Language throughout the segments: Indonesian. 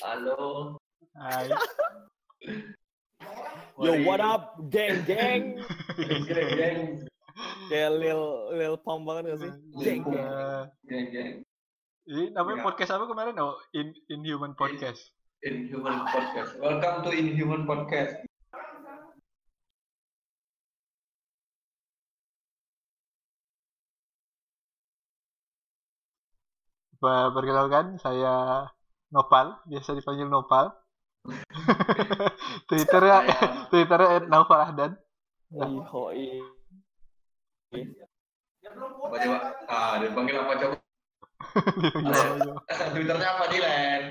Halo. Hai. Yo, what up, geng, geng. Geng, geng, geng. Kayak Lil Lil Pump banget gak sih? Geng, geng. Eh, Geng, geng. ini namanya Ya. podcast apa kemarin? Oh, In Inhuman Podcast. Inhuman Podcast. Welcome to Inhuman Podcast. Ba- Perkenalkan, saya Nopal, biasa dipanggil Nopal. Twitternya, Saya- Twitternya @naufalahdan. Ih, hoi. Apa coba? Ah, dipanggil apa coba? Twitternya apa Dilen?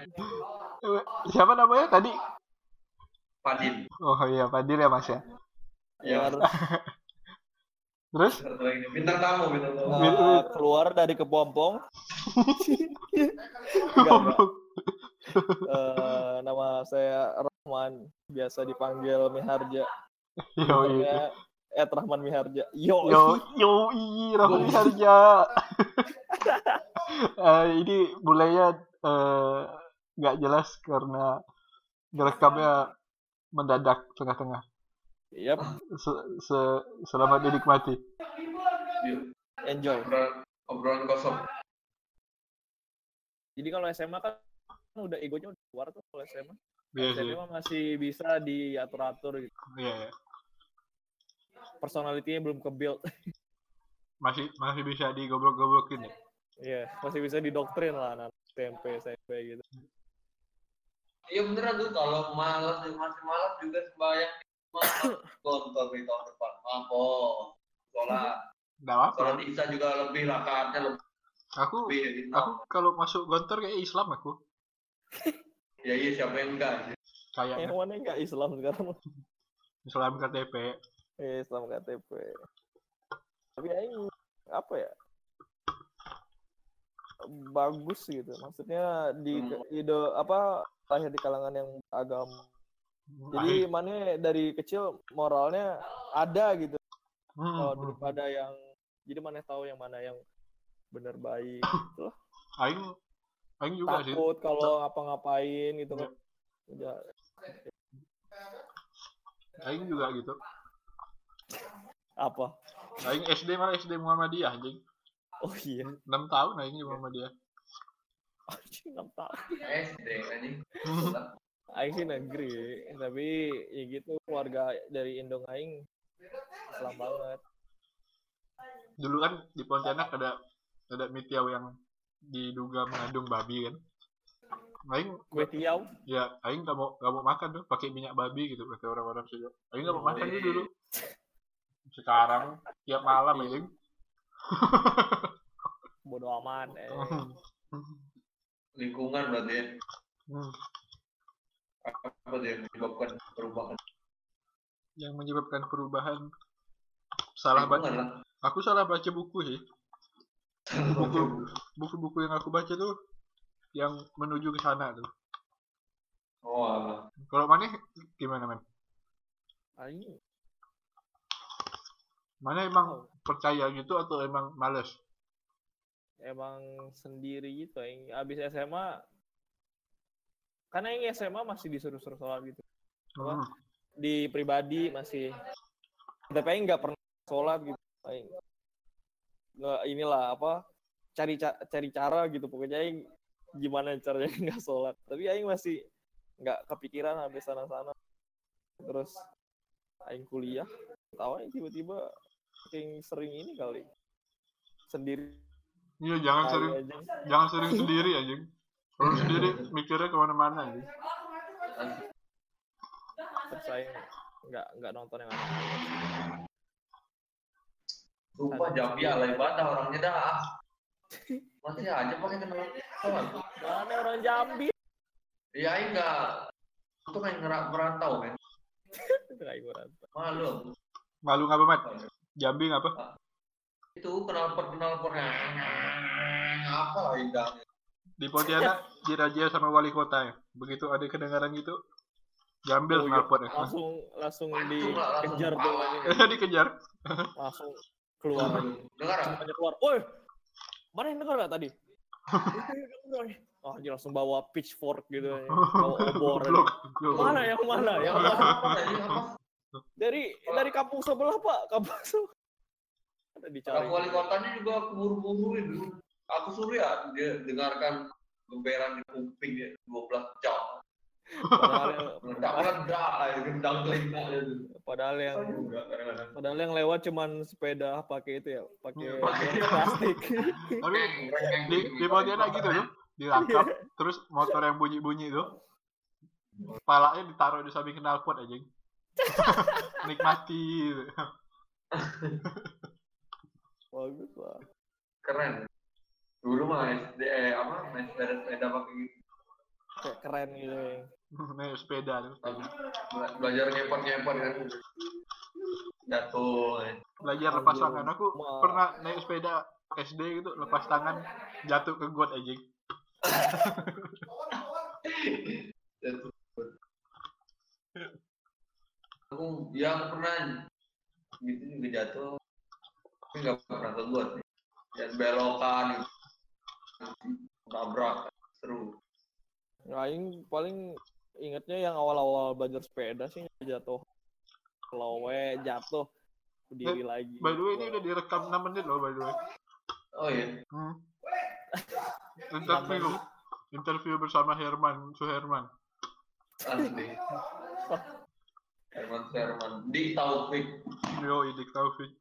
Siapa namanya tadi? Padin. Oh iya, Padil ya Mas ya. Ya. Terus? Bintang tamu, bintang tamu. uh, keluar dari kepompong. Eh, nama saya Rahman, biasa dipanggil Miharja. Yo Ed Rahman Miharja. Yo, yo yo i Rahman Harja. Eh, ini mulainya eh, nggak jelas karena direkamnya mendadak tengah-tengah. Yap, Se- se- selamat dinikmati. Enjoy. obrolan, obrolan kosong. Jadi kalau SMA kan udah egonya udah keluar tuh kalau SMA. Iya sih. SMA masih bisa diatur-atur gitu. Iya, iya. Personality-nya belum ke-build. Masih masih bisa digoblok-goblokin ya. Iya, masih bisa didoktrin lah anak SMP, SMP gitu. Iya beneran tuh kalau malas masih malas juga sembahyang tonton di tahun depan. Mampu. Sholat. Nggak apa. Sholat Isya juga lebih rakaatnya lebih. Aku gitu. aku kalau masuk gontor kayak Islam aku. Ya iya siapa yang enggak? Kayak Yang mana nggak Islam sekarang? Islam KTP. Eh, Islam KTP. Tapi aing apa ya? Bagus gitu. Maksudnya di Hmm. ide apa lahir di kalangan yang agama. Jadi mana dari kecil moralnya ada gitu. Hmm, Oh, hmm. daripada yang jadi mana tahu yang mana yang bener baik gitu lah. Aing Aing juga sih. Takut kalau ngapa-ngapain gitu kan. Ya, Aing juga gitu. apa? Aing SD malah SD Muhammadiyah anjing. Oh iya. 6 tahun aing di Muhammadiyah. Anjing, enam tahun. SD anjing. Aing sih negeri, tapi ya gitu keluarga dari Indong Aing Islam banget. Dulu kan di Pontianak ada ada mitiau yang diduga mengandung babi kan. Aing Kue tiaw, ya Aing gak mau gak mau makan tuh pakai minyak babi gitu kata orang-orang sih. Aing gak mau makan tuh dulu. Sekarang tiap malam anjing. bodo amat. Eh. Lingkungan berarti ya. Hmm. Apa tuh yang menyebabkan perubahan? yang menyebabkan perubahan salah baca lah. aku salah baca buku sih buku buku-buku yang aku baca tuh yang menuju ke sana tuh Oh, kalau mana gimana man Aing mana emang percaya gitu atau emang males emang sendiri gitu. Aing abis SMA, karena Aing SMA masih disuruh-suruh sholat gitu. Apa? Hmm. Di pribadi masih, tapi Aing nggak pernah sholat gitu. Aing nggak inilah apa cari ca- cari cara gitu. Pokoknya Aing gimana caranya nggak sholat. Tapi Aing masih nggak kepikiran habis sana-sana. Terus Aing kuliah tahu Aing tiba-tiba saking sering ini kali. Sendiri. Iya jangan kali sering aja. jangan sering sendiri anjing. Kalau sendiri mikirnya ke mana-mana anjing. Terus Aing nggak nggak nonton yang aneh Sumpah Jambi alay banget orangnya dah. Masih aja pakai kenal. mana orang Jambi Iya, enggak. Itu kan ngerak merantau kan. Malu. malu ngapa mat jambi ngapa Itu kenal per kenal pernya. Apa lah indahnya? di Pontianak dirajia sama wali kota ya begitu ada kedengaran gitu diambil Oh, iya. ya langsung langsung dikejar tuh dikejar langsung keluar. Dengar ah? semuanya keluar. Woi mana yang dengar gak tadi? Oh anjir langsung bawa pitchfork gitu bawa obor mana yang mana? Yang mana? tadi apa? dari dari kampung sebelah pak. Kampung sebelah. Ada dicari Orang wali kotanya juga buru-buruin dulu. Aku suruh ya dia dengarkan gemberan di kuping dia. 12 jam. Padahal Meledak-meledak, air gendang telinga. padahal yang Juga kadang-kadang. padahal yang lewat cuman sepeda pakai itu ya pakai Pakai- plastik Tapi di, di Pontianak gitu tuh, dirangkap, terus motor yang bunyi-bunyi tuh, palanya ditaruh di samping knalpot aja. Nikmati. bagus lah Keren. Dulu mah SD, eh, apa, main sepeda-sepeda pakai gitu. kayak keren gitu ya. Nih sepeda tuh. sepeda. Bela- Belajar ngepot-ngepot kan. Jatuh. Belajar lepas Anjir. tangan. Aku Ma- pernah naik sepeda SD gitu, lepas tangan, jatuh ke got aja. Jatuh. Aku yang pernah gitu juga jatuh. Tapi nggak pernah ke got. Dan belokan gitu. Nabrak. Seru. Nah, Aing paling ingetnya yang belajar sepeda sih jatuh lowe jatuh berdiri lagi By the way, ini udah direkam 6 menit loh, by the way. Oh iya. Hmm. Interview. Interview bersama Herman, Suherman. Asli. Herman Herman di Taufik Yo, Idik Taufik.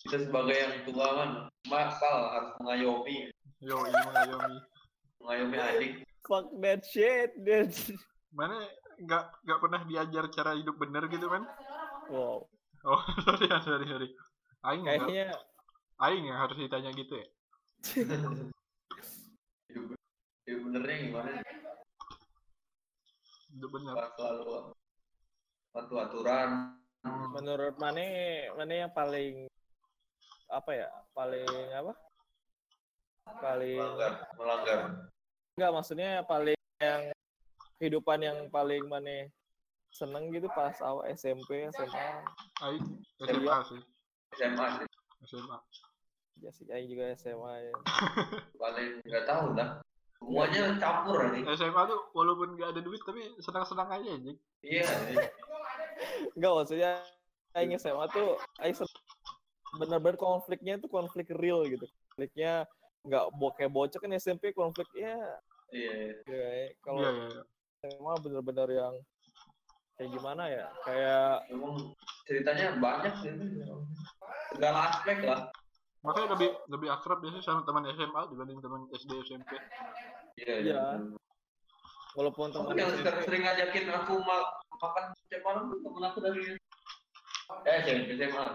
kita sebagai yang tua kan makal harus mengayomi Yo, ini mengayomi. mengayomi adik fuck that shit shit. Mana nggak nggak pernah diajar cara hidup bener gitu kan? wow Oh, sorry, ya, sorry, sorry. Aing kayaknya Aing yang harus ditanya gitu ya. hidup hidup benernya gimana Hidup bener. Selalu satu aturan menurut mana mana yang paling apa ya paling apa paling melanggar melanggar enggak maksudnya paling yang kehidupan yang paling mana seneng gitu pas awal SMP SMA Aing SMA sih. SMA sih SMA. ya sih Aing juga SMA ya. paling nggak tahu lah semuanya campur nih SMA tuh walaupun nggak ada duit tapi senang-senang aja anjing. iya nih. enggak maksudnya Aing SMA tuh Aing bener-bener konfliknya itu konflik real gitu konfliknya nggak bo kayak bocah kan SMP konflik ya iya kayak kalau Iya, iya, iya. SMA bener-bener yang kayak gimana ya kayak memang ceritanya banyak sih segala aspek lah Makanya lebih lebih akrab biasanya sama teman SMA dibanding teman SD SMP. iya Iya. walaupun teman yang SMP sering, sering ngajakin aku ma- makan setiap malam tuh temen aku dari eh SMP SMA.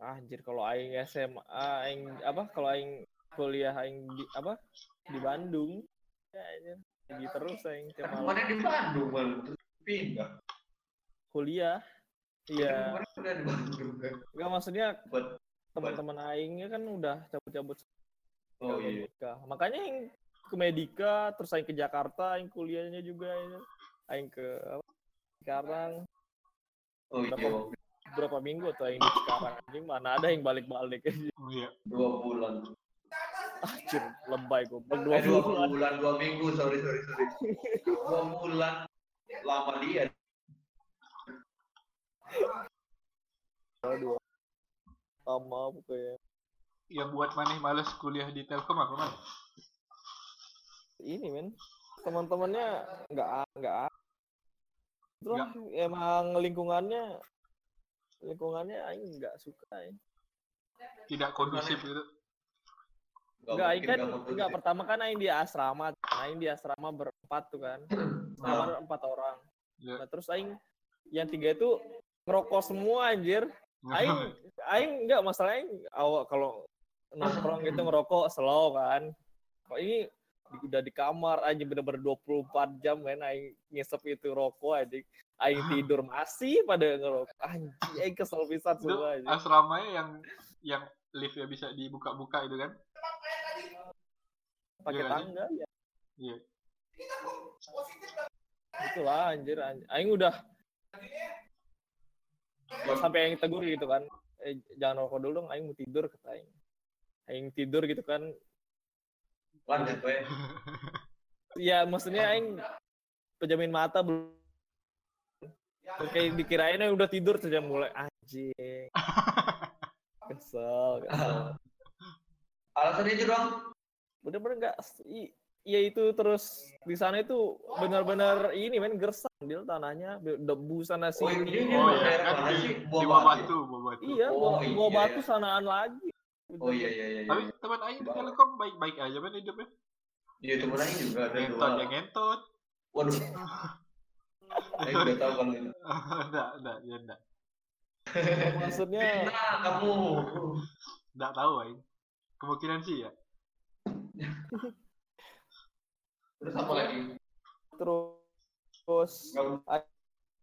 anjir kalau aing SMA aing apa kalau aing kuliah aing di apa di Bandung ya pergi terus aing tiap malam kemarin di Bandung malu terus pindah. kuliah iya Kemarin udah di Bandung kan. enggak maksudnya Buat teman-teman aingnya kan udah cabut-cabut oh ke iya. Medika. makanya aing ke Medika terus aing ke Jakarta aing kuliahnya juga ya. aing ke apa sekarang Oh iya. Berapa- berapa minggu tuh aing di sekarang anjing mana ada yang balik-balik Iya. Dua bulan. Anjir lebay gue Eh, dua dua bulan bulan, dua minggu, sorry, sorry, sorry. Dua bulan. Lama dia. dua sama pokoknya Yang buat maneh males kuliah di Telkom apa man? ini men teman-temannya nggak nggak a- Itulah, emang lingkungannya lingkungannya aing nggak suka ya. Tidak kondusif gitu. Enggak, aing kan enggak pertama kan aing di asrama, aing di asrama berempat tuh kan. Asrama empat orang. Ya. Nah, terus aing yang tiga itu ngerokok semua anjir. Aing aing enggak masalahnya aing awal kalau nongkrong gitu ngerokok slow kan. Kok ini udah di kamar aja bener-bener 24 jam kan aing ngisep itu rokok aja. Aing tidur masih pada ngerokok. Anjing, aing kesel pisan semua aja. asramanya yang yang liftnya bisa dibuka-buka itu kan? Pakai iya, tangga ya. Iya. Itulah anjir, anjir. Aing udah sampai aing tegur gitu kan. Eh, jangan rokok dulu dong, aing mau tidur kata aing. Aing tidur gitu kan. Lanjut we. ya maksudnya aing pejamin mata belum kayak dikirain aing udah tidur saja mulai anjing kesel kesel Alasannya itu dong. Bener-bener nggak iya itu terus di sana itu benar-benar ini men gersang dia tanahnya debu sana Oh, sini ini Oh ya, kan di, sih? di Buah Batu. Batu, Buah Batu. iya Oh, gua iya, batu iya. sanaan lagi Oh iya iya iya. Tapi teman Aing di Telkom baik-baik aja kan hidupnya. Iya temen Aing juga ada Ngentot dua. ya ngentot. Waduh. Aing udah tahu kalau itu. Enggak, enggak, ya enggak. maksudnya Nah, kamu. Enggak tahu Aing. Kemungkinan sih ya. Terus apa lagi? terus terus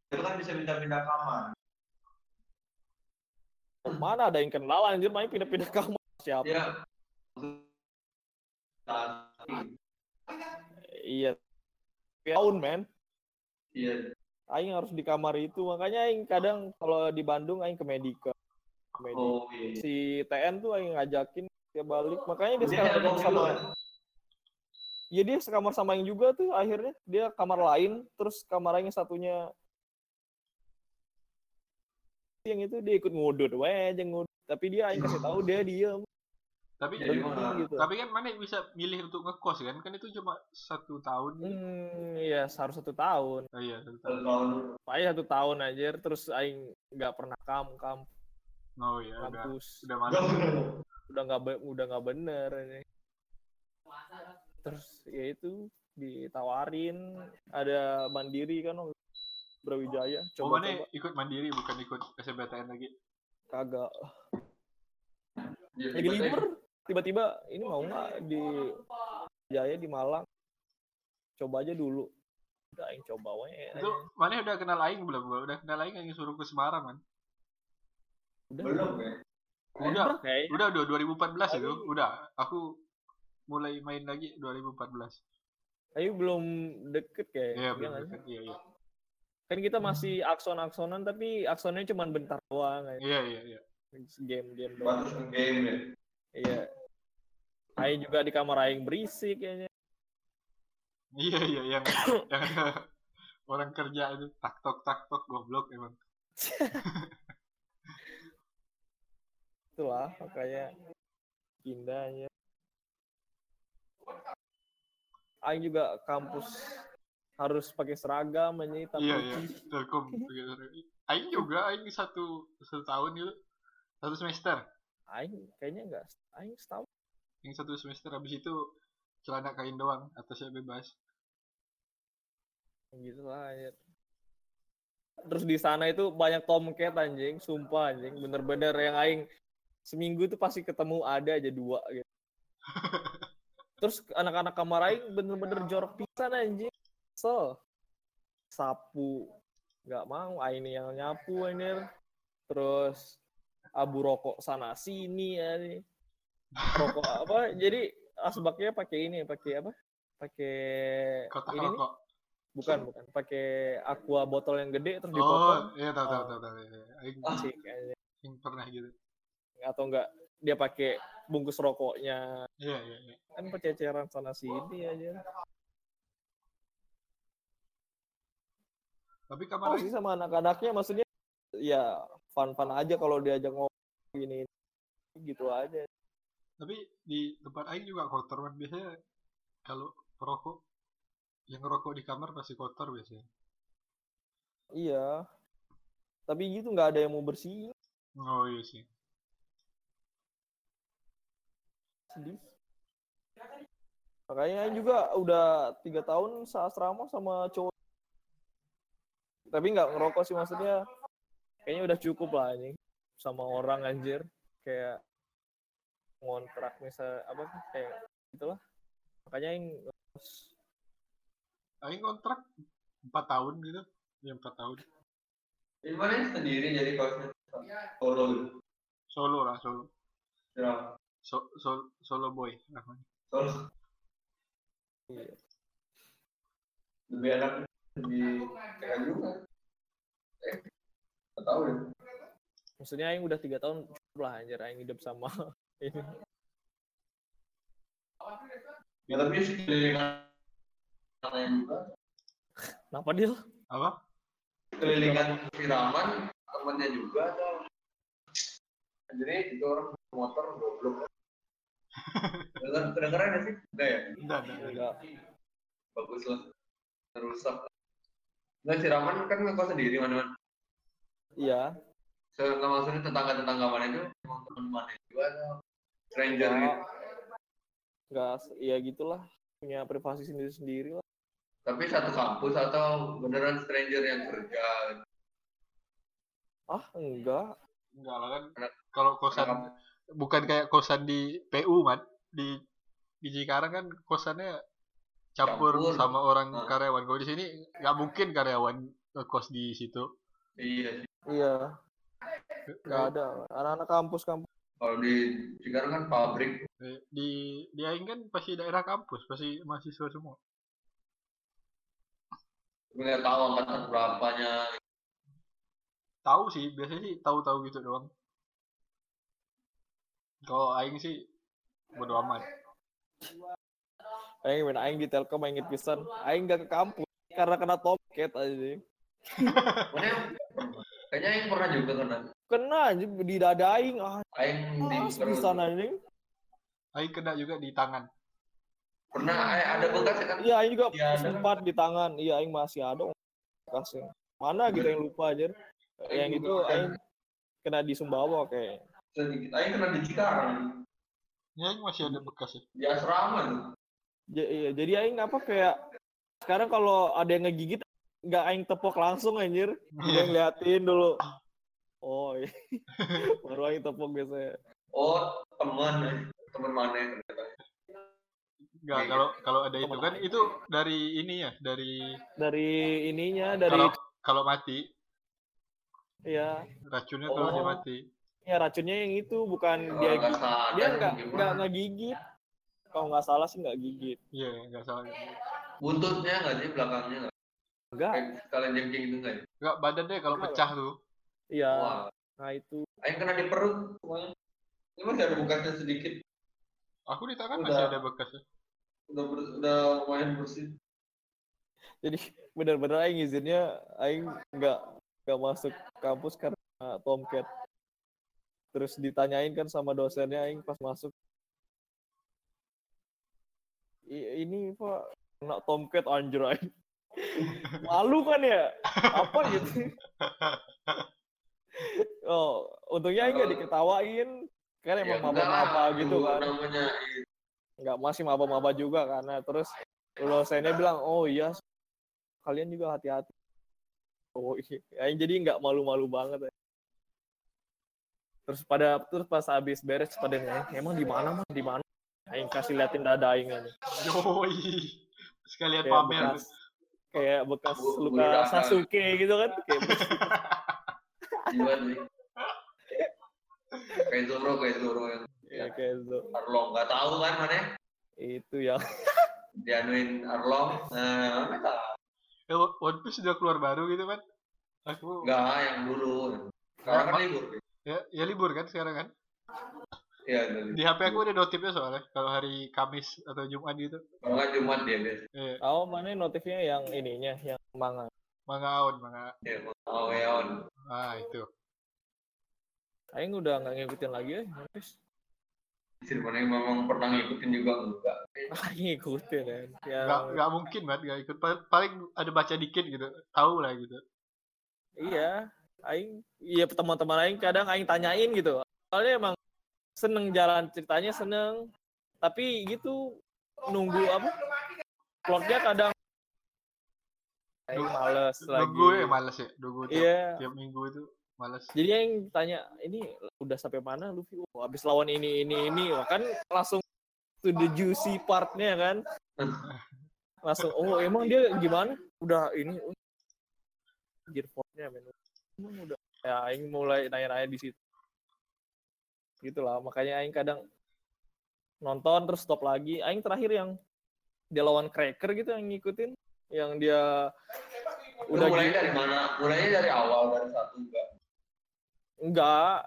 itu kan bisa pindah-pindah kamar. mana ada yang kenal anjir main pindah-pindah kamar siapa Ya. Iya tahun men Iya. aing harus di kamar itu makanya aing kadang kalau di Bandung aing ke Medika Medika. Oh iya. si TN tuh aing ngajakin dia balik. Makanya dia Dia sekarang sama ya dia sekamar sama yang juga tuh akhirnya. Dia kamar lain terus kamar aing satunya. Yang itu dia ikut ngudut we aja ngudut. Tapi dia aing kasih tahu dia diem. Tapi Jadi mana? gitu. Tapi kan mana bisa milih untuk ngekos kan? Kan itu cuma satu tahun. hmm iya harus satu tahun. Oh iya, satu tahun. Aing satu tahun aja terus aing nggak pernah kam kam Oh iya, udah. Kampus udah malam. udah nggak be- udah nggak bener ini. Terus ya itu ditawarin. Ada mandiri kan itu, Brawijaya. Oh coba mana coba. ikut mandiri bukan ikut SBTN lagi. kagak. Jadi lagi libur. Tiba-tiba ini mau nggak di Jaya di Malang? Coba aja dulu. Udah aing coba we Itu mana udah kenal aing belum? Gua Udah kenal aing yang suruh ke Semarang kan? Udah belum ya? Udah, kayak udah udah 2014 itu. Udah, aku mulai main lagi 2014. tapi belum deket kayak Iya, belum dekat. Iya, iya. kan kita masih akson-aksonan tapi aksonnya cuma bentar doang kayak Iya, iya, iya. game-game doang Batas game ya. Iya. Aing juga di kamar aing berisik kayaknya. Iya, iya, yang yang orang kerja itu tak tok tak tok goblok emang. Itulah makanya pindahnya. Aing juga kampus harus pakai seragam aja hitam Iya, iya. Telkom. Aing juga, aing satu satu tahun gitu. Satu semester. Aing kayaknya enggak aing setahun. Yang satu semester habis itu celana kain doang, atasnya bebas. gitu lah anjir. Terus di sana itu banyak tomcat anjing, sumpah anjing, bener-bener yang aing seminggu itu pasti ketemu ada aja dua gitu. Terus anak-anak kamar aing bener-bener jorok pisan anjing. So, sapu nggak mau, aing yang nyapu anjir. Terus abu rokok sana sini ya nih. Rokok apa? Jadi asbaknya pakai ini, pakai apa? Pakai ini nih, rokok. bukan bukan pakai aqua botol yang gede terus Oh, dipotong iya tahu tahu Oh. tahu tahu. aja. aing pernah gitu. Atau enggak dia pakai bungkus rokoknya. Iya, iya, iya. kan pececeran sana sini aja. Tapi oh kamar sih aing, sama anak-anaknya maksudnya ya fun-fun aja kalau diajak ngobrol gini gitu aja. Tapi di tempat aing juga kotor kan biasanya kalau perokok yang ngerokok di kamar pasti kotor biasanya. iya. Tapi gitu nggak ada yang mau bersihin. Oh iya sih. Sedih makanya juga udah tiga tahun seasrama sama cowok tapi nggak ngerokok sih maksudnya kayaknya udah cukup lah ini sama orang anjir kayak ngontrak misal apa sih, kayak gitulah makanya yang Aing kontrak 4 tahun gitu. Ya 4 tahun. Di mana sendiri jadi kosnya? Solo gitu. Solo lah, solo. Ya, So, so- solo boy namanya. Solo. iya. Lebih enak di TK juga. Eh, tahu ya. maksudnya yang udah tiga tahun lah anjir yang hidup sama ini Ya tapi sekelilingan juga, Kenapa dia? apa kelilingan Firaman temannya juga tuh. Jadi itu orang motor goblok. Dengar kedengeran nggak sih? Enggak ya? enggak enggak. Bagus lah. Rusak. Enggak Firaman kan ngekos sendiri mana-mana. Iya. So, maksudnya tetangga-tetangga mana itu emang teman mana juga atau stranger Enggak. gitu. Enggak, ya gitulah. Punya privasi sendiri-sendiri lah. Tapi satu kampus atau beneran stranger yang kerja? Ah, enggak. enggak lah kan kalau kosan bukan kayak kosan di PU man di di Cikarang kan kosannya campur, Campur. sama orang Ah. karyawan kalau di sini nggak mungkin karyawan kos di situ Iya sih. Iya, enggak ada. Anak-anak kampus-kampus. Kalau di Cikarang kan pabrik. Di di Aing kan pasti daerah kampus pasti mahasiswa semua nggak tahu angkatan berapanya. tahu sih biasanya sih tahu-tahu gitu doang kalau Aing sih bodo amat Aing main aing di Telkom aing inget pisan. Aing enggak ke kampus karena kena tomcat aja. Kayaknya yang pernah juga kena. Kena aja di dada aing. Ah, Aing di pisan anjing. Aing kena juga di tangan pernah eh, ada bekas ya kan? Iya, aing juga ada. sempat di tangan. Iya, aing masih ada bekasnya. Mana gitu yang lupa aja. Yang Aing itu aing kena di Sumbawa kayak. Sedikit. Aing kena di Cikarang. ya Aing masih ada bekas ya Di asrama tuh. Iya, jadi aing apa kayak sekarang kalau ada yang ngegigit nggak aing tepok langsung anjir. Dia ngeliatin dulu. Oh, iya. baru aing tepok biasanya. Oh, teman. eh. Teman mana yang ternyata. Enggak, kalau kalau ada itu kan itu dari ini ya, dari Dari ininya, dari kalau kalau mati ya, racunnya kalau Oh. dia mati. Ya racunnya yang itu bukan Oh, dia nggak sadar dia nggak gimana. nggak nggak gigit. Kalau nggak salah sih nggak gigit. Iya, enggak salah. Buntutnya nggak sih belakangnya nggak? Enggak. Kayak sekalian jengking itu nggak? ya? Enggak badan deh kalau Enggak pecah tuh. Iya. Wah, Nah itu. Aing kena di perut semuanya. Ini masih ada bekasnya sedikit. Aku di tangan Udah. masih ada bekasnya. Udah ber- udah lumayan bersih. Jadi benar-benar aing izinnya aing nggak nggak masuk kampus karena tomcat. Terus ditanyain kan sama dosennya aing pas masuk. "I- ini Pak kena tomcat anjir aing. Malu kan ya? Apa gitu? Oh, untungnya aing nggak diketawain. Kan Ya, emang enggak maba-maba gitu itu kan. Namanya nggak masih maba-maba juga karena terus dosennya bilang oh iya kalian juga hati-hati oh iya Ya, jadi nggak malu-malu banget ya. Terus pada terus pas habis beres pada nanya emang di mana mah di mana aing kasih liatin dada aing aja Yoi. Sekalian kayak pamer. bekas kayak bekas Bu- luka bulu dada. Sasuke gitu kan kayak. Kayak Zoro, kayak Zoro yang kayak, kayak itu Arlong. Nggak tahu kan mana? itu yang Dianuin Arlong. Nah, mana tahu. Eh, One Piece sudah keluar baru gitu kan? Aku Enggak, yang dulu. Sekarang kan libur. Ya, ya libur kan sekarang kan? Iya, libur. Di HP aku ada notifnya soalnya kalau hari Kamis atau Jumat gitu. Kalau nggak Jumat dia biasa. Eh, oh mana notifnya yang ininya yang manga manga on, manga. Ya, Eon. Ah, itu. aing udah nggak ngikutin lagi ya Piece. Sih, mana yang memang pernah ngikutin juga enggak. Ah, ngikutin ya. Yang, Gak, gak mungkin banget gak ikut. Paling, paling ada baca dikit gitu. Tahu lah gitu. Iya, aing iya teman-teman aing kadang aing tanyain gitu. Soalnya emang seneng jalan ceritanya seneng. Tapi gitu nunggu apa? Plotnya kadang aing Nunggu- males lagi. Nunggu ya males ya. Nunggu tiap, Iya. tiap minggu itu males. Jadi aing tanya, ini udah sampai mana Luffy? Oh, habis lawan ini ini ini. Wah, kan langsung to the juicy partnya kan. Langsung, oh emang dia gimana? Udah ini oh, gear men. Udah ya aing mulai nanya-nanya di situ. Gitu lah, makanya aing kadang nonton terus stop lagi. Aing terakhir yang dia lawan Cracker gitu yang ngikutin yang dia Lu udah mulai gi- dari mana? Mulainya dari awal dari satu enggak. Enggak.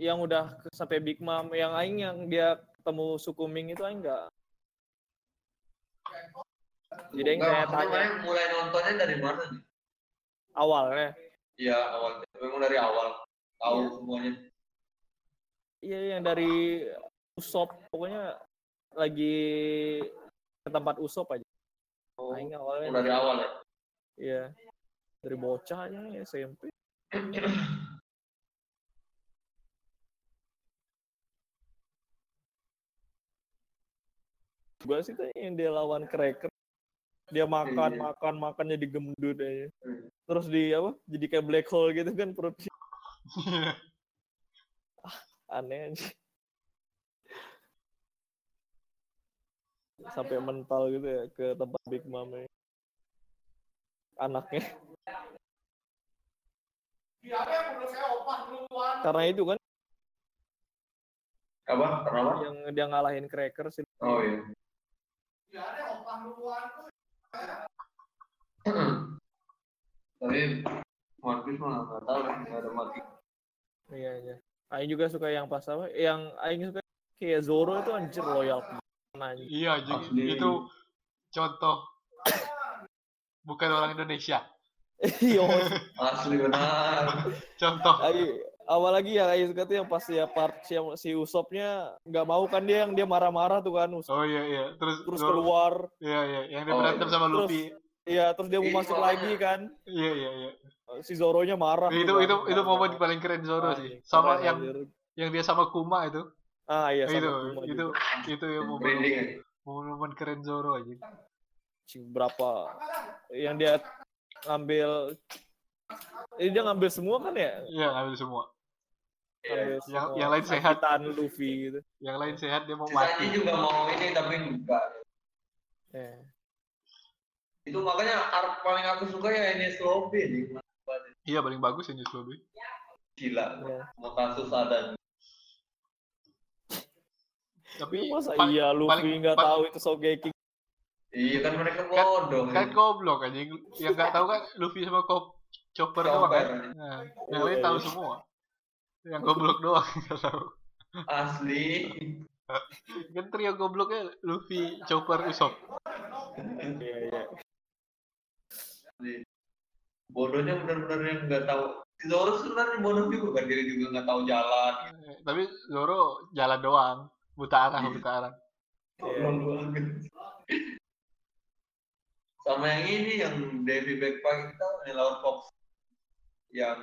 Yang udah sampai Big Mom, yang aing yang dia ketemu Sukuming itu aing enggak. Jadi saya maksudnya tanya mulai nontonnya dari mana nih? awalnya, Iya awalnya, memang dari awal tahu Iya. semuanya. iya yang dari Usop, pokoknya lagi ke tempat Usop aja. Oh, Aing awalnya dari awal ya. Iya. Dari bocah aja SMP. Gua sih tuh yang dia lawan Cracker. Dia makan, Iya. makan, makannya digemdut aja. Hmm. Terus di apa? Jadi kayak black hole gitu kan perutnya. Aneh aja. Sampai mental gitu ya ke tempat Big Mom -nya. Anaknya. Karena itu kan Apa? Kenapa? yang dia ngalahin Cracker sih. Oh iya. Tapi One Piece mah nggak tahu lah, nggak ada mati. Iya, iya. Aing juga suka yang pas apa? Yang Aing suka kayak Zoro itu anjir loyal. Iya, jadi itu contoh bukan orang Indonesia. Iya, Asli benar. Contoh. Aing apalagi yang Aing suka tuh yang pas ya part si, si Usopnya nggak mau kan dia yang dia marah-marah tuh kan Usop Oh iya iya. Terus terus keluar. Iya iya, yang dia Oh, berantem iya. sama Terus- Luffy. Iya, terus dia mau Iya, masuk makanya. lagi kan. Iya iya iya. Si Zoronya marah. Itu itu kan. itu momen paling keren Zoro Anjing, sih. Sama keren, yang anjir. yang dia sama Kuma itu. Ah iya sama itu Kuma itu juga. itu yang momen ya. momen keren Zoro aja. Berapa yang dia ngambil ini dia ngambil semua kan ya? Iya, ngambil semua. Iya. Ngambil Yang- yang lain sehat. rakitan Luffy gitu. Yang lain sehat dia mau Sisanya mati. juga mau ini tapi enggak. Eh. Itu makanya arc paling aku suka ya ini Lobby nih. Iya, paling bagus ini Lobby. Gila. Iya. Mau kasus ada. Tapi Masa pa- iya Luffy paling- nggak pa- tahu itu Sogeking? Iya kan mereka Kan- bodoh. kan goblok aja. Yang nggak tahu kan Luffy sama Kop Chopper doang kan. Nah, yang Oh, lain tahu semua. Yang goblok doang nggak tahu. Asli. Kan trio gobloknya Luffy, Chopper, Usopp. Iya iya. Bodohnya benar-benar yang nggak tahu. Si Zoro sebenarnya bodoh juga kan dia juga nggak tahu jalan. Eh, Tapi Zoro jalan doang, buta arah, Iya. buta arah. Banget. Sama yang ini yang Davy Backpack kita yang lawan Fox yang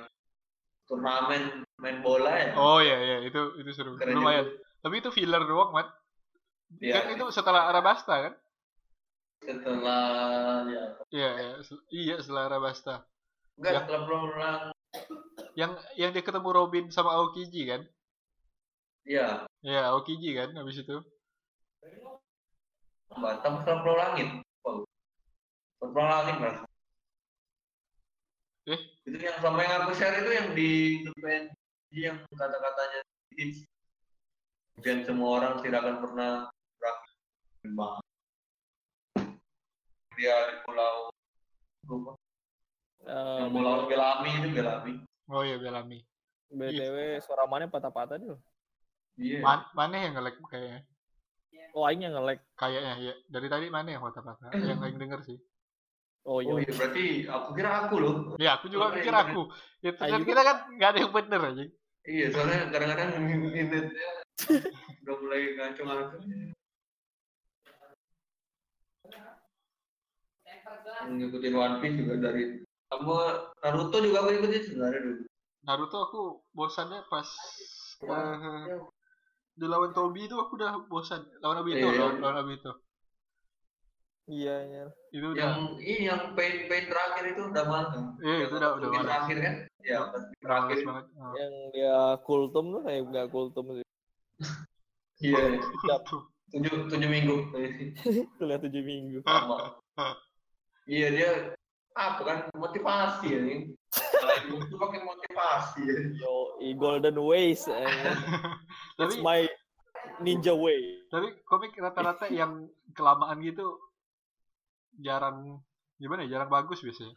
turnamen main bola ya. Oh iya iya itu itu seru. Keren Lumayan. juga. Tapi itu filler doang, Mat. Iya. Kan itu setelah Arabasta kan? Setelah ya Iya, iya, iya setelah Arabasta. Enggak Ya. setelah pulang Yang yang dia ketemu Robin sama Aokiji kan? Iya, Iya, Aokiji kan habis itu. Batam pulau langit. Pulau langit mas. Eh? Itu yang sama yang aku share itu yang di depan yang kata-katanya. Dan semua orang tidak akan pernah berakhir. Dia di pulau lupa. Eh, Yang pulau Belami itu Belami. Oh iya, Bellamy. BTW suara mana patah-patah dia. Iya. Man, mana yang nge-lag kayaknya? Oh aing yang nge-lag. Kayaknya ya. Dari tadi mana yang patah-patah? yang lain denger sih. Oh iya. Oh iya berarti aku kira aku loh. Ya, aku juga Oh, pikir iya. aku. Ya, Ah, ternyata juga. kita kan nggak ada yang bener aja. Iya soalnya kadang-kadang internetnya udah mulai ngaco-ngaco. Ngikutin One Piece juga dari sama Naruto juga aku ikutin sebenarnya dulu. Naruto aku bosannya pas eh, di lawan Tobi itu aku udah bosan. Lawan Obito, Iya. lawan, lawan Obito. Iya iya. Itu udah Yang ini yang pain pain terakhir itu udah mana? Iya, itu udah udah mana. terakhir kan? Ya terakhir. Banget. Oh. Yang dia kultum tuh kayak nggak kultum sih. Iya tujuh tujuh minggu. Tuh lihat tujuh minggu. Sama. Iya dia apa kan motivasi ya nih. Selain itu pakai motivasi ya. Yo, i golden ways. eh. Tapi It's my ninja way. tapi komik rata-rata yang kelamaan gitu jarang gimana ya jarang bagus biasanya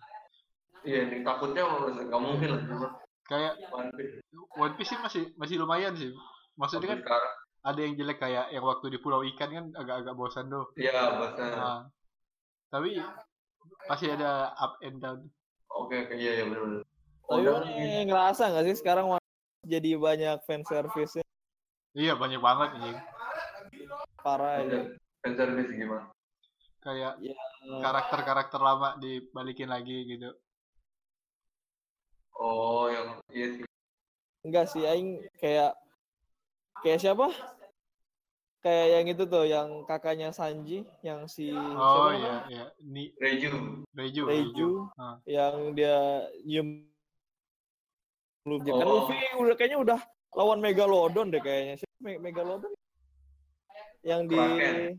Iya, nih, takutnya nggak mungkin lah. kayak One Piece. One Piece sih masih masih lumayan sih maksudnya kan sekarang. ada yang jelek kayak yang waktu di Pulau Ikan kan agak-agak bosan tuh Iya, bahasa nah, tapi pasti ada up and down Oke, oke, iya, iya benar-benar. Tapi Oda mana ini- ngerasa nggak sih sekarang jadi banyak fan service iya banyak banget anjing parah ya. fan- fan service gimana? kayak Ya, karakter-karakter lama dibalikin lagi gitu Oh, yang iya sih. enggak sih aing kayak kayak siapa? Kayak yang itu tuh yang kakaknya Sanji yang si oh iya iya ni Reju. Reju Reiju Ah. yang dia nyium Luffy kan Oh. Luffy udah kayaknya udah lawan Megalodon deh kayaknya siapa Me- Megalodon yang di Kraken.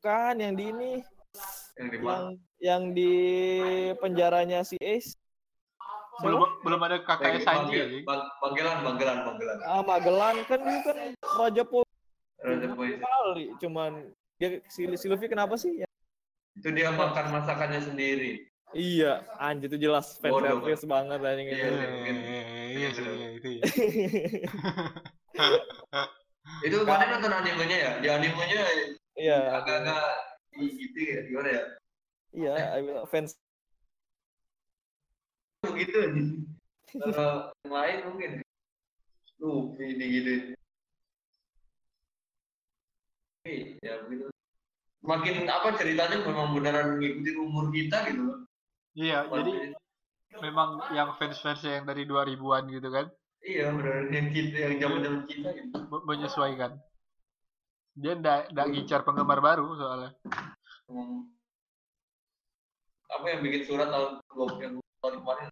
kan yang di ini Yang di yang yang di penjaranya si Ace belum Siapa? belum ada kakaknya Sanji Panggilan, panggilan, panggilan. ah Magellan kan dia kan Raja Pol. Kali cuman dia si, si Luffy kenapa sih Ya, Itu dia makan masakannya sendiri. iya anjir itu jelas fan service banget anjing Iya, itu iya iya, iya, iya iya, itu ya. Itu mana nonton animenya ya? Di animenya iya agak-agak gitu ya, gimana ya? iya I will- fans Begitu yang lain mungkin. Luffy ini gitu. Ya. Makin apa ceritanya memang beneran ngikutin umur kita gitu loh. iya jadi memang yang fans-fans yang dari 2000-an gitu kan Iya beneran yang kita yang zaman zaman kita gitu. me- menyesuaikan dia ndak ndak ngincar penggemar baru soalnya Emang apa yang bikin surat tahun yang tahun kemarin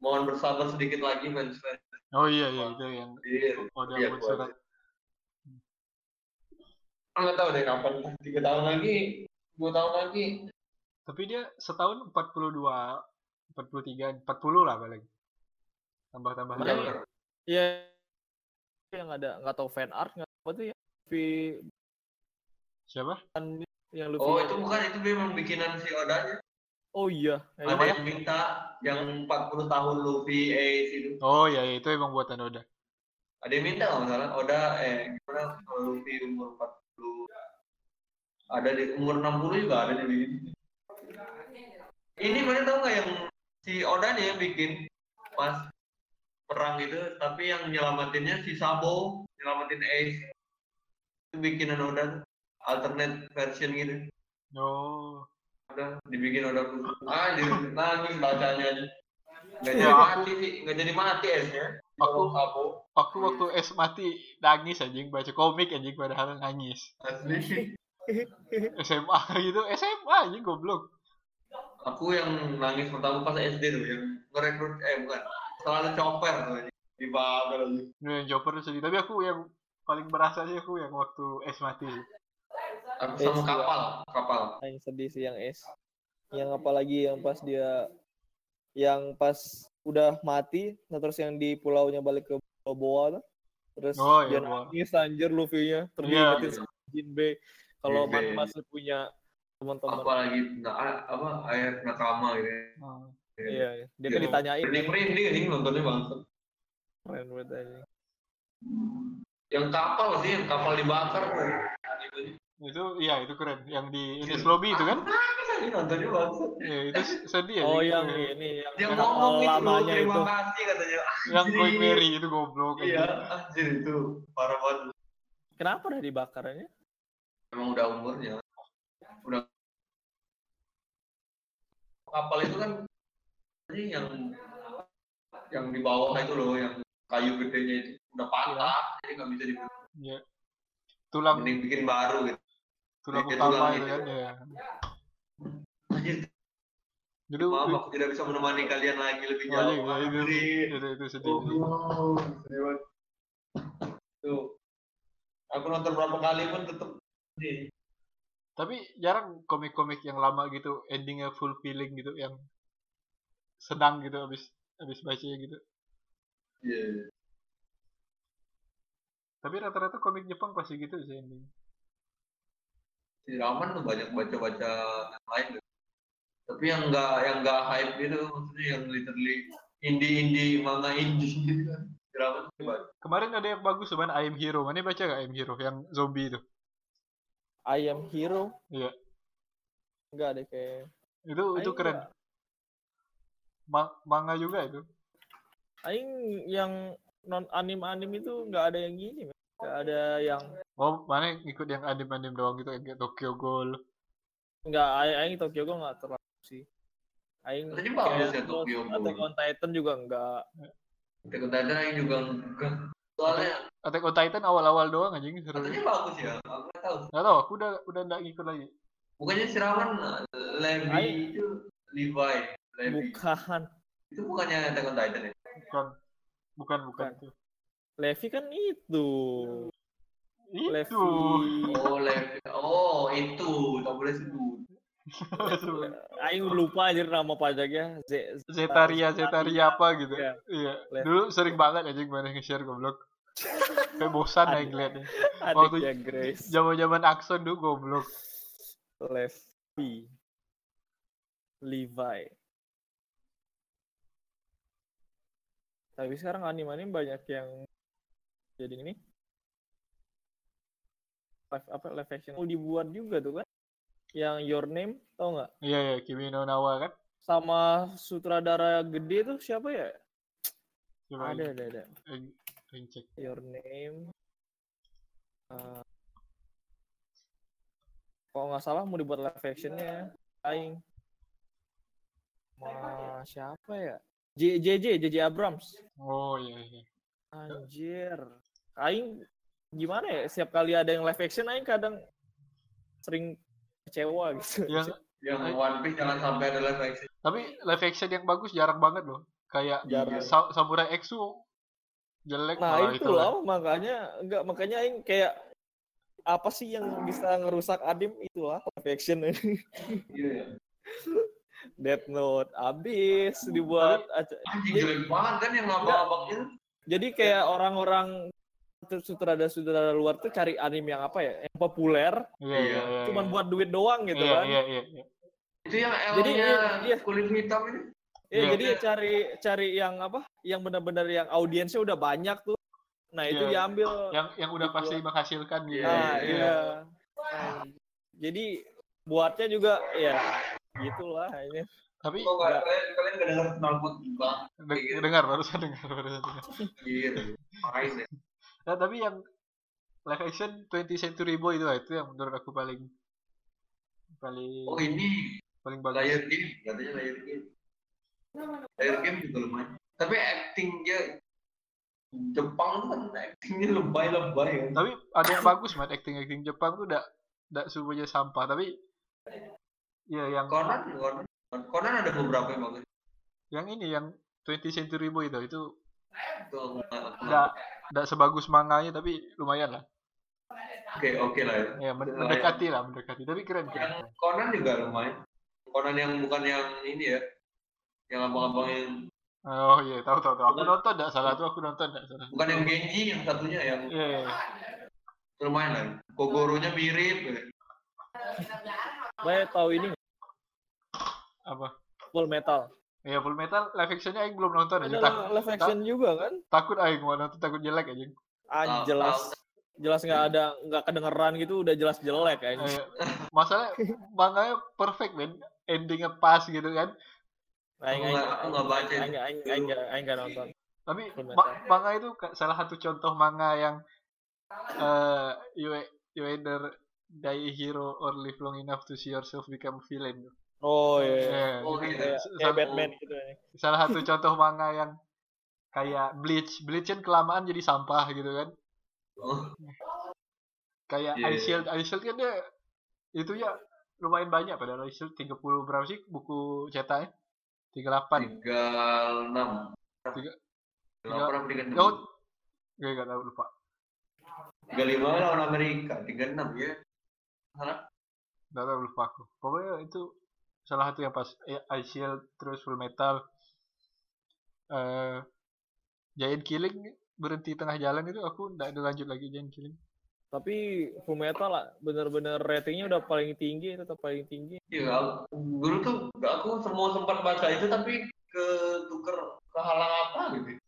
mohon bersabar sedikit lagi fans fans oh iya iya itu yang iya udah iya buat surat nggak tahu deh kapan. Tiga tahun lagi dua tahun lagi. Tapi dia setahun 42 43 40 lah balik tambah tambah Makanya- lagi. iya. Yang ada nggak tahu fan art nggak apa tuh ya? Luffy. Siapa? Kan yang Luffy oh itu bukan itu memang bikinan si Oda oh iya ada Apa ya? yang minta yang 40 tahun Luffy Ace itu oh iya iya, itu emang buatan Oda. Ada yang minta nggak salah Oda eh gimana kalau Luffy umur 40 ada di umur 60 juga ada di bikin ini mana tahu nggak yang si Oda nih yang bikin pas perang itu tapi yang nyelamatinnya si Sabo nyelamatin Ace. Itu bikinan Oda alternate version gitu. Oh. Udah dibikin Oda khusus ah jadi nangis bacanya aja. Nggak Ya. jadi mati sih nggak jadi mati Ace nya. Aku- Sabo. waktu waktu es mati nangis anjing baca komik anjing padahal nangis. Asli SMA gitu. SMA anjing goblok. Aku yang nangis pertama pas SD tuh yang ngerekrut eh bukan. Selalu chopper tuh di Babel aja Ini yang Chopper sedih tapi aku yang paling berasa sih aku yang waktu es mati aku sama juga. kapal kapal. Yang sedih sih yang Ace yang apalagi yang pas dia yang pas udah mati nah terus yang di pulaunya balik ke Boa tuh. Terus Oh, dia iya, Boa. nangis anjir Luffy-nya. Terus Iya, diingetin iya. sama Jinbe kalau man masih punya teman-teman apalagi nah, apa ayat nakama gitu ya. Hmm. iya iya. dia kan Iya. ditanyain merinding merinding nih nontonnya banget keren banget aja yang kapal sih yang kapal dibakar Itu iya itu keren. Yang di ini lobby itu kan? nontonnya Iya, itu sedih ya. oh yang ini yang dia kapal ngomong lamanya terima itu kasih katanya Yang. Going Merry itu goblok. iya anjir itu parah banget kenapa udah dibakarnya emang udah umurnya udah kapal itu kan ini yang yang di bawah itu loh yang kayu gedenya itu udah patah jadi nggak bisa di Iya. Tulang mending bikin baru gitu tulang Iya, utama itu itu. kan ya. Anjir, Jadi maaf aku tidak bisa menemani kalian lagi lebih Oh, iya, jauh iya, itu, Anjir. itu, itu sedih. Oh, wow, sedih banget. tuh aku nonton berapa kali pun tetep sedih. Tapi jarang komik-komik yang lama gitu endingnya full feeling gitu yang senang gitu abis abis bacanya gitu. Iya. Tapi rata-rata komik Jepang pasti gitu sih ending. si Raman tuh banyak baca-baca yang lain gitu. Tapi yang enggak yang enggak hype gitu maksudnya yang literally indie-indie manga indie gitu kan. Si Raman tuh baca. Kemarin ada yang bagus sebenarnya I Am Hero. Mana baca gak I Am Hero yang zombie itu? I am hero Iya. Enggak deh kayak. Itu itu Aing keren. nggak- Ma- manga juga itu. Aing yang non anim anim itu nggak ada yang gini, nggak ada yang Oh, mana ngikut yang anim-anim doang gitu kayak Tokyo Ghoul. nggak Aing, Aing Tokyo Ghoul nggak terlalu sih. Aing Katanya bagus kayak ya Tokyo Ghoul. Attack on Titan juga enggak. Attack on Titan yang juga enggak. Soalnya Attack on Titan awal-awal doang anjing seru. katanya bagus ya. Aku nggak tahu. Gak tau, aku udah udah nggak ngikut lagi. Bukannya siraman Levi Aing- itu Levi. Levi. Bukan. Itu bukannya Attack on Titan ya? Bukan, bukan, bukan. Bukan. Levi kan itu. Itu. Levi. Oh, Levi. Oh, itu. Tak boleh sebut. Aing lupa aja nama pajaknya. Z Zetaria, Zetaria apa gitu. Iya. Iya. Levi. Dulu sering banget anjing mana nge-share goblok. Kayak bosan aja ngeliatnya. Adiknya Grace. Zaman-zaman Akson dulu goblok. Levi. Levi. Tapi sekarang anim-anim banyak yang jadi ini. Live apa live action mau dibuat juga tuh kan? Yang Your Name tau nggak? Iya, iya, Kimi no Nawa kan. Sama sutradara gede tuh siapa ya? Coba Ada ada ada. Cek. Your Name. Eh, kalau nggak salah mau dibuat live actionnya, Aing. Ma siapa ya? J JJ JJ Abrams. Oh iya, iya. Anjir. Aing gimana ya? Setiap kali ada yang live action, Aing kadang sering kecewa gitu. Yang Yang One Piece jangan sampai ada live action. tapi live action yang bagus jarang banget loh. Kayak Jarang. Sa- Samurai X tuh jelek Nah itu lah. loh makanya enggak makanya Aing kayak apa sih yang bisa ngerusak adim itulah live action Iya. Death Note abis dibuat aja- Anjing jelek banget kan yang abang-abangnya. jadi kayak orang-orang sutradara-sutradara luar tuh cari anime yang apa ya yang populer Iya, iya, iya. cuman iya. buat duit doang gitu iya, kan iya, iya, iya. Itu yang Jadi, L-nya iya. kulit hitam ini. ya Iya. jadi cari cari yang apa yang benar-benar yang audiensnya udah banyak tuh nah itu Iya. diambil Yang yang udah Dibuat. pasti menghasilkan gitu. Iya, nah iya. iya Nah, jadi buatnya juga ya gitulah ini Tapi Kok nggak kalian kalian nggak dengar knalpot bang? de- dengar barusan dengar barusan dengar. Iya. Makanya deh. Nah, tapi yang live action 20 Century Boy itu itu yang menurut aku paling paling Oh ini paling bagus. layar game katanya layar game. Layar game juga lumayan. Tapi actingnya Jepang kan actingnya lebay-lebay kan. Tapi ada yang bagus man acting acting Jepang tuh udah udah semuanya sampah tapi ya yang Conan, Conan, Conan ada beberapa yang bagus. yang ini yang 20 Century Boy itu itu nggak- nggak- sebagus manganya tapi lumayan lah Oke, oke lah ya. ya men- Lumayan. mendekati lah mendekati tapi keren keren, Yang Conan juga lumayan. Conan yang bukan yang ini ya. Yang abang-abang yang oh iya tahu tahu tahu aku Bukan. nonton nggak salah tuh aku nonton nggak salah bukan yang Genji yang satunya yang iya iya, iya. lumayan lah. Kogoronya mirip. ya. Saya tahu ini apa Full Metal ya Full Metal live actionnya Aing belum nonton aja ada live action juga kan? takut Aing mau nonton takut jelek aja ah jelas. jelas nggak ada nggak kedengeran gitu udah jelas jelek kayaknya Eh, masalah manganya perfect men. Endingnya pas gitu kan? Aing aing nggak- baca aing aing aing nggak aing nggak nonton. Tapi ma- manga itu salah satu contoh manga yang eh you, you either die a hero or live long enough to see yourself become a villain oh iya iya. Eh, Oh, itu gitu. kayak kayak Batman gitu ya salah satu contoh manga yang kayak Bleach Bleach kan kelamaan jadi sampah gitu kan Oh, kayak Iya, Ice iya. Shield Ice Shield kan dia itu ya lumayan banyak padahal Ice Shield 30 berapa sih buku cetaknya 38 tiga enam. Tiga- Tiga enam tiga enam. Oh, Gak, gak tahu lupa. Tiga lima lawan Amerika, tiga enam ya. Harap Gak tahu lupa aku. Pokoknya itu salah satu yang pas eh, Ice Shield terus Full Metal. Eh Giant Killing berhenti tengah jalan itu aku nggak ada lanjut lagi Giant Killing. tapi Full Metal lah bener-bener ratingnya udah paling tinggi tetap paling tinggi Iya, aku- dulu tuh aku semua sempat baca itu tapi ke tuker ke halang apa gitu.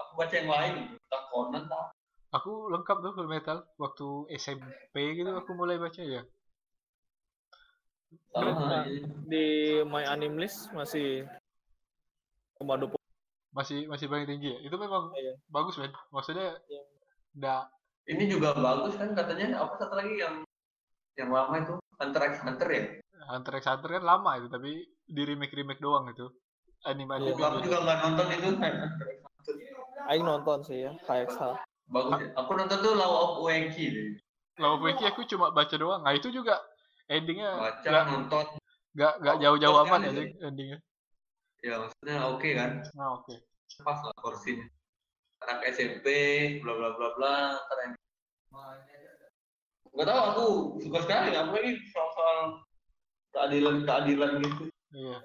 Aku baca yang lain, tak Conan tak. Aku lengkap tuh Full Metal waktu SMP gitu aku mulai baca ya. Sama Nah, di My Anime List masih nomor 20. masih masih paling tinggi ya? Itu memang Iya. bagus men. Maksudnya Iya. nggak ini juga bagus kan katanya. Apa satu lagi yang yang lama itu? Hunter x Hunter ya? Hunter x Hunter kan lama itu tapi di remake remake doang itu. Anime anime aku juga nggak nonton itu. Aing nonton sih ya, KXH. bagus ya. Aku nonton tuh Law of Weki deh. Lawa Wiki aku cuma baca doang. Nah itu juga endingnya baca nggak nonton. nggak nggak jauh-jauh bagus amat kan ya? Jing, endingnya. Ya maksudnya oke kan? Nah oke. Pas lah porsinya. Anak SMP bla bla bla bla keren nggak tahu aku suka sekali apalagi soal soal keadilan keadilan gitu. Iya.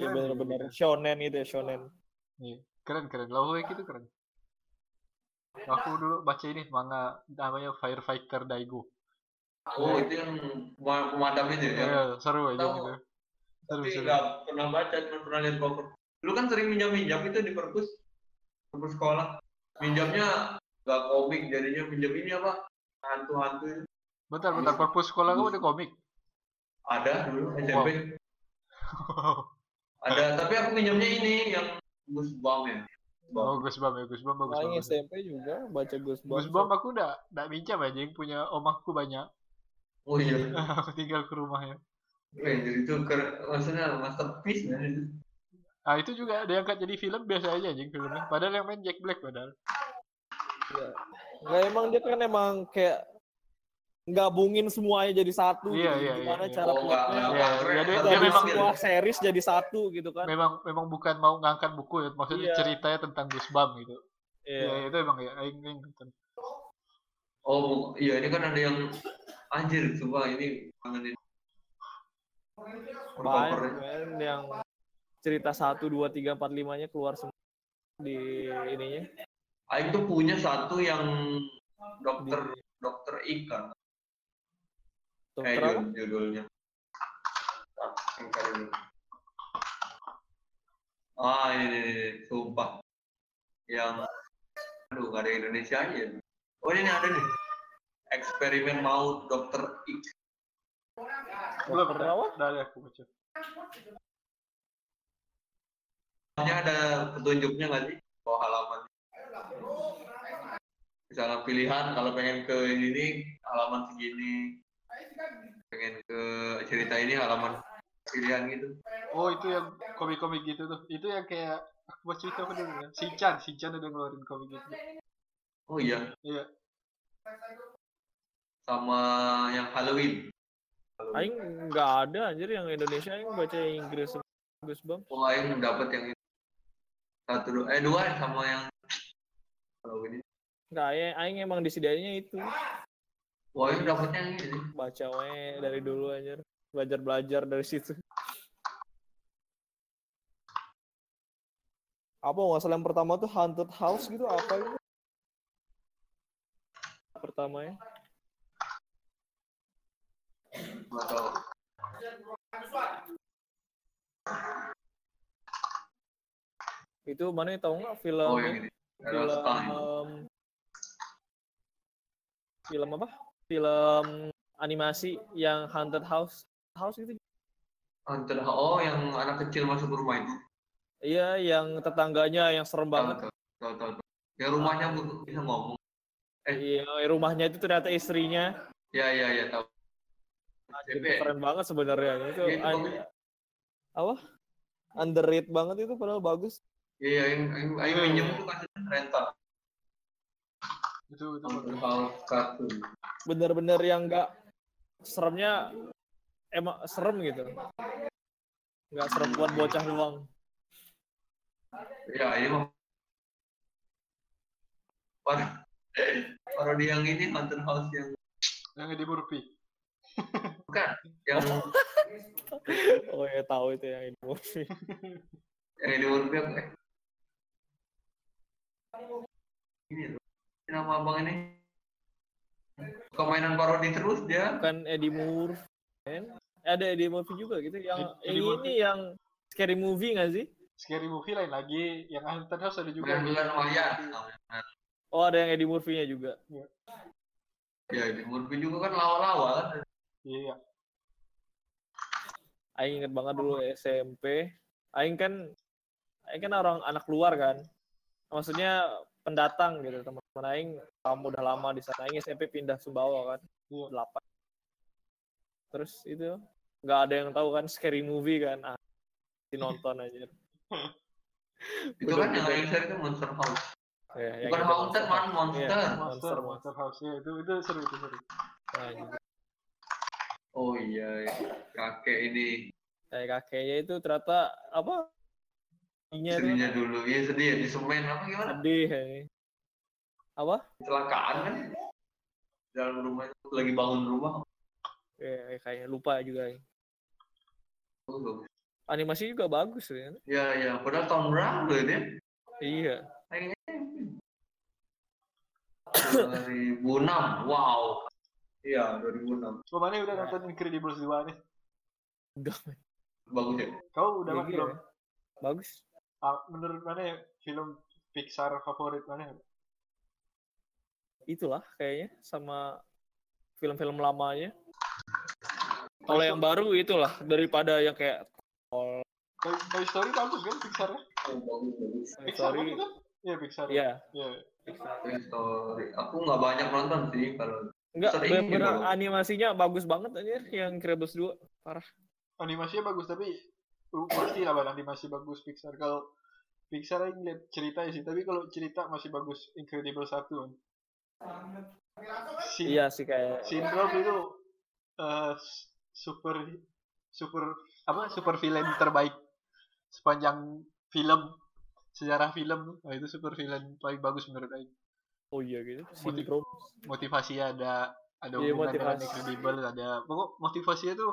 Ya benar-benar shonen itu ya shonen. Iya, keren keren. Wiki itu keren. Aku dulu baca ini manga namanya Firefighter Daigo oh itu yang pema- pemadam itu ya? Iya, seru aja Tahu. gitu. Seru tapi seru. nggak pernah baca cuma pernah lihat cover dulu kan sering minjam minjam itu di perpus perpus sekolah. Minjamnya nggak komik jadinya minjam ini apa? Hantu hantu itu. Bentar bentar. Perpus sekolah kamu ada komik? Ada dulu SMP ada tapi aku minjamnya ini yang Gus Bam ya? Oh Gusbam ya Gusbam bagus Aing bagus. SMP juga baca Goosebumps. Gusbam aku udah udah minjam aja punya omahku banyak oh iya aku tinggal ke rumahnya jadi itu ker- maksudnya masterpiece kan? Itu ah itu juga ada yang angkat jadi film biasa aja anjing filmnya. Padahal yang main Jack Black padahal. Nggak emang dia kan emang kayak gabungin semuanya jadi satu Iya, gitu. iya, Gimana iya, cara oh plotnya? nggak Iya, iya, dia- dia memang- semua series jadi satu gitu kan. memang memang bukan mau ngangkat buku ya. Maksudnya Iya. ceritanya tentang Gusbam gitu. Iya. ya itu emang ya aing aing oh iya ini kan ada yang anjir coba ini kangen ini Banyak covernya. kan yang cerita 1 2 3 4 5-nya keluar semua di ininya. Aing tuh punya satu yang dokter dokter ikan eh Dokter judul- judulnya. Ah, ini. ah ini, ini, ini, sumpah. Yang aduh nggak ada Indonesia aja. Oh ini ada nih eksperimen maut dokter Ik belum aku baca. Ini ada petunjuknya nggak sih? Oh halaman. Misalnya pilihan? Kalau pengen ke ini halaman segini. Pengen ke cerita ini halaman pilihan gitu. Oh itu yang komik-komik gitu tuh. Itu yang kayak aku baca itu apa dulu ya? Shinchan Shinchan udah ngeluarin komik gitu. Oh iya. Iya sama yang Halloween Aing nggak ada anjir yang Indonesia yang baca Inggris Goosebumps. oh Aing dapat yang itu satu dua eh dua sama yang Halloween Nggak, Aing, Aing emang disediainya itu. oh Aing dapatnya yang ini Baca we dari dulu anjir. Belajar-belajar dari situ. Apa nggak salah yang pertama tuh Haunted House gitu apa gitu? Pertamanya. Itu mana tahu nggak film oh yang ini Era film film apa? Film animasi yang Haunted House. House gitu. Hunter oh yang anak kecil masuk ke rumah itu Iya, yang tetangganya yang serem banget. tahu tahu tahu tahu. yang rumahnya bisa ngomong Iya, rumahnya itu ternyata istrinya. ya ya ya tahu Itu SMP keren banget sebenarnya. Itu Iya, itu an- bagus. apa? Underrated banget itu padahal bagus. iya yang yang Aing Iya, minjem iya. tuh kasih rental itu itu. House kartun Bener-bener yang enggak seremnya emang serem gitu. Enggak serem buat bocah doang. ya mah Par- parodi yang ini Hunter House yang yang Eddie Murphy bukan yang Oh ya tahu itu yang ini movie. yang ini Murphy apa eh? ini loh nama abang ini suka mainan parodi terus dia Bukan Eddie kan? Ada Eddie Murphy juga gitu. Yang Eddie ini Murphy. yang scary movie nggak sih? Scary Movie lain lagi yang Haunted House ada juga bulan Wayan Oh ada yang Eddie Murphy-nya juga. ya di Murphy juga kan lawa-lawa kan iya Aing inget banget dulu SMP. Aing kan Aing kan orang anak luar kan. Maksudnya pendatang gitu teman-teman Aing kamu udah lama di sana. Aing SMP pindah Sumbawa kan. Iya. Delapan. Terus itu nggak ada yang tahu kan scary movie kan. Ah, dinonton aja. Itu kan yang share itu Monster House. Ya, Bukan haunted, man, monster. Iya, Monster, monster, Monster House ya itu itu seru itu seru. Nah, gitu. Oh iya, iya. kakek ini Kayak kakeknya itu ternyata apa? Itu sedihnya dulu. Iya sedih ya di semen apa gimana? sedih ya. Apa? Kecelakaan kan? Dalam rumah itu lagi bangun rumah. Ya, kayaknya lupa juga. Oh. Animasi juga bagus ya. Ya ya, padahal tahun berapa ya dia? Iya. Kayaknya 2006. Wow. Iya, 2006. Kau mana udah nonton Incredibles 2 nih? Udah. Bagus ya? Kau udah mah belum? iya. Bagus. Ah, menurut mana ya film Pixar favorit mana? Itulah kayaknya sama film-film lamanya. Kalau yang baru itulah daripada yang kayak Toy, Toy Story bagus kan Pixar? Oh, bagus bagus. Pixar kan? Iya Pixar. Iya. Iya. Toy Story. Aku nggak banyak nonton sih kalau Enggak, bener animasinya bagus banget anjir yang Incredibles 2. Parah. Animasinya bagus tapi uh, pasti lah Bang, animasi bagus Pixar. Kalau Pixar yang lihat cerita sih, tapi kalau cerita masih bagus Incredible 1 kan. Si, Iya sih kayak Syndrome itu eh, super super apa super villain terbaik sepanjang film sejarah film nah, itu super villain paling bagus menurut Aing oh iya gitu. Motiv- motivasinya ada ada Iya, hubungan dengan motivasi. incredible ada pokok motivasinya tuh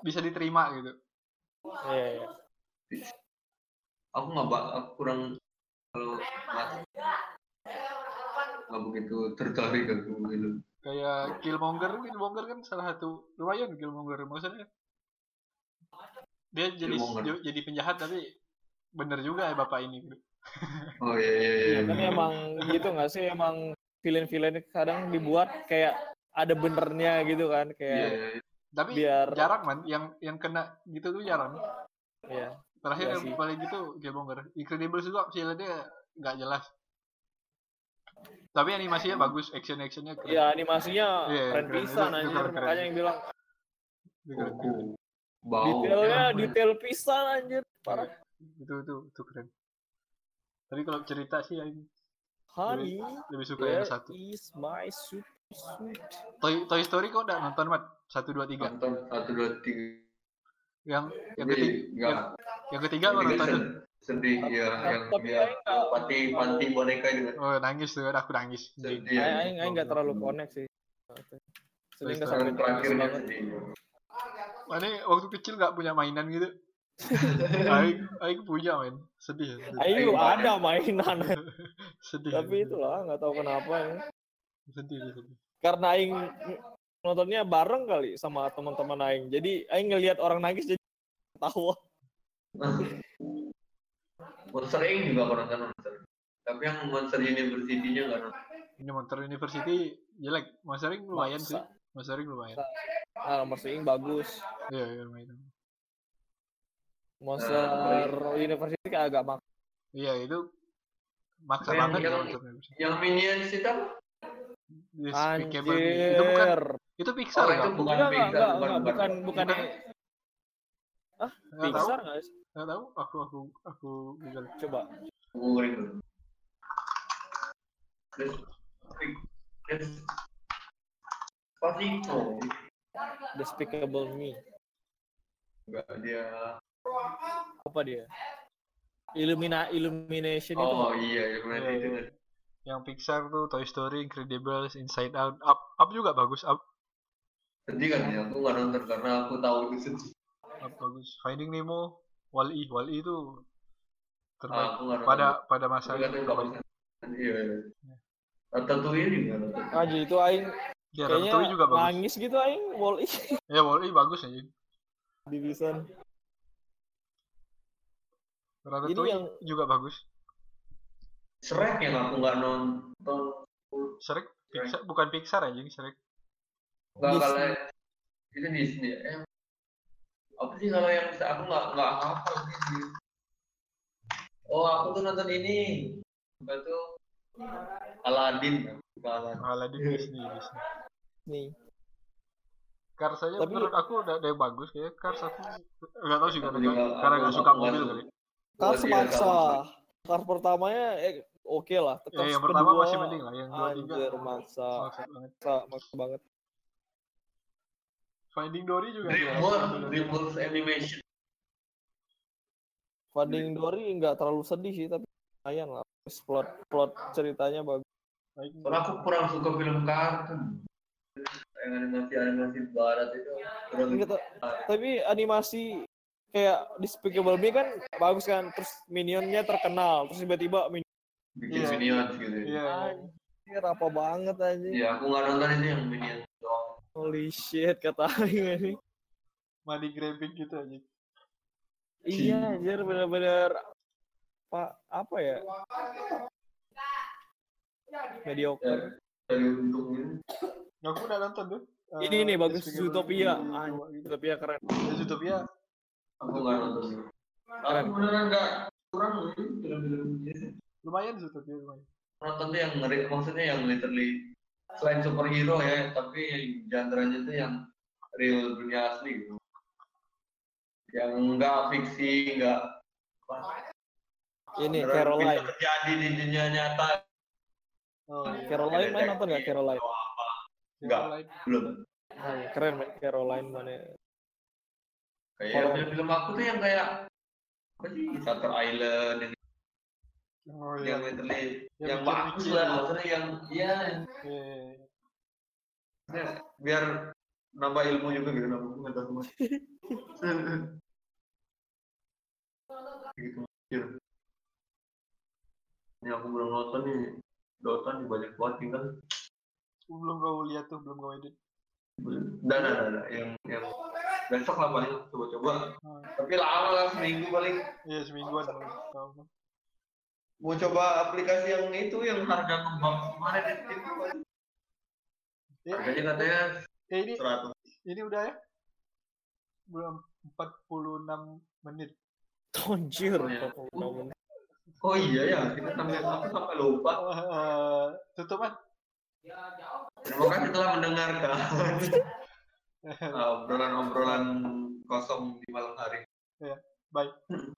bisa diterima gitu Iya, iya. aku nggak aku kurang kalau nggak nggak begitu tertarik aku film. kayak Killmonger Killmonger kan salah satu lumayan Killmonger maksudnya dia jadi Killmonger. jadi penjahat tapi bener juga ya bapak ini gitu. Oh iya iya iya. Iya, kan emang gitu nggak sih emang villain-villain kadang dibuat kayak ada benernya gitu kan Iya, kayak iya, iya. tapi Biar- jarang man yang yang kena gitu tuh jarang ya terakhir Iya yang sih. paling gitu Killmonger Incredible juga filmnya nggak jelas tapi animasinya bagus action actionnya keren ya animasinya Iya, keren keren. pisan anjir keren, keren. makanya yang bilang keren, keren. Bau. detailnya Ya, detail pisan anjir parah itu itu itu keren tapi kalau cerita sih yang honey lebih suka there yang satu. is my super sweet. Toy, Toy Story kau udah nonton mat? Satu dua tiga. Nonton satu dua tiga. yang yang Jadi ketiga yang, yang ketiga Ketiga nonton sed- sedih ya yang Tapi dia panti panti boneka itu. Oh nangis tuh aku nangis. Sedih. Aing aing aing nggak terlalu connect sih. Sedih nggak sampai Yang nangis terakhirnya banget. sedih. mana waktu kecil nggak punya mainan gitu Aing Aing punya main sedih sedih, Aing Aing ada mainan. Sedih tapi itulah nggak tahu kenapa ya. sedih sedih karena aing nontonnya bareng kali sama teman-teman aing jadi aing ngelihat orang nangis jadi tahu Monster Inc. juga aku nonton Monster. Tapi yang Monster University-nya nggak nonton. ini Monster University jelek. Monster Inc. lumayan sih. Monster Inc. lumayan. Ah Monster Inc. bagus. Iya iya lumayan Monster University kayak agak mak iya itu maksa Yang- banget ya yang- University Yang Minions itu apa? Despicable Me. itu bukan anjir itu Pixar Oh, ya itu bukan enggak Pixar, enggak, bukan, enggak, bukan bukan Bukan. nggak tahu Pixar nggak sih nggak tahu aku aku aku google coba sih? Oh, Despicable Me enggak dia. Apa dia Illumina Illumination itu Oh iya, yang mana Iya, itu iya. kan. yang Pixar tuh Toy Story, Incredibles, Inside Out, Up, Up juga bagus, Up, Sedih kan ya, aku nggak nonton karena aku tahu itu sedih. Up bagus. Finding Nemo, Wall-E, Wall-E itu Ah, terbaik aku nggak nonton. pada pada masa katanya bagus kan. Iya, iya. Ratatouille juga nonton. aja itu aing Ya, kayaknya juga bagus. nangis gitu aing wall Ya, Wall-E bagus aja. division Ratatouille yang- juga bagus. Shrek yang aku nggak nonton. Shrek? Pixar, bukan Pixar aja, Shrek. Nggak Disney. kalau itu Disney. Eh, apa sih kalau yang aku nggak nggak hafal sih oh aku tuh nonton ini. Apa tuh Aladdin. Bukan Aladdin Aladdin Disney Disney. Nih. Cars aja Tapi- menurut aku udah yang bagus kayak Cars aku nggak tahu sih karena juga- karena juga suka mobil kali Cars Iya, maksa. sama. Cars pertamanya eh oke lah ya yang pertama kedua, masih mending lah yang dua tiga. anjir maksa. Maksa banget. Maksa maksa banget. Finding Dory juga Dreamworks juga. Dreamworks Animation. Finding Dory nggak terlalu sedih sih tapi lumayan lah. Terus plot plot ceritanya bagus. Soalnya aku kurang suka film kartun. Yang animasi animasi barat itu kurang Gitu. tapi animasi kayak Despicable Me kan bagus kan terus minionnya terkenal terus tiba-tiba minion bikin Iya. minions gitu ya. Iya, iya. anjir apa banget anjir Iya, aku nggak nonton itu yang minions doang. holy shit kata Aing ini money grabbing gitu aja iya anjir bener-bener pak apa ya mediocre Dari untungnya. aku udah nonton tuh ini Eh, nih bagus Despicable Zootopia anjir gitu. Zootopia keren Ya, Zootopia Aku nggak nonton. Keren. Aku beneran nggak kurang loh ini film-film lumayan Zootopia lumayan Nonton tuh yang ngeri, maksudnya yang literally selain superhero ya, tapi genre-nya tuh yang real dunia asli gitu. Yang enggak fiksi, enggak ini beneran Caroline bisa terjadi di dunia nyata. oh iya Caroline main nonton nggak Caroline. Enggak. Belum. Oh, keren main Caroline mana Kayak film-film aku tuh yang kayak apa sih Shutter Island yang, oh iya. yang literally Yang yang bagus lah gitu. maksudnya yang iya. Iya, iya, iya. maksudnya biar nambah ilmu juga gitu nambah pengetahuan gitu ini aku belum nonton nih. Dota nih banyak banget tinggal belum kau lihat tuh belum kau edit. Dan ada ada yang yang besok lah paling coba-coba. Hmm. tapi lama lah seminggu paling. Iya semingguan mau coba aplikasi yang itu yang harga kembang kemarin itu. Ya, harganya katanya eh, ini 100 ini udah ya? Belum 46 menit. Anjir, Oh, iya. 46 menit. oh iya ya kita sampai aku sampai lupa. Tutup kan terima kasih telah mendengarkan obrolan-obrolan kosong di malam hari. Bye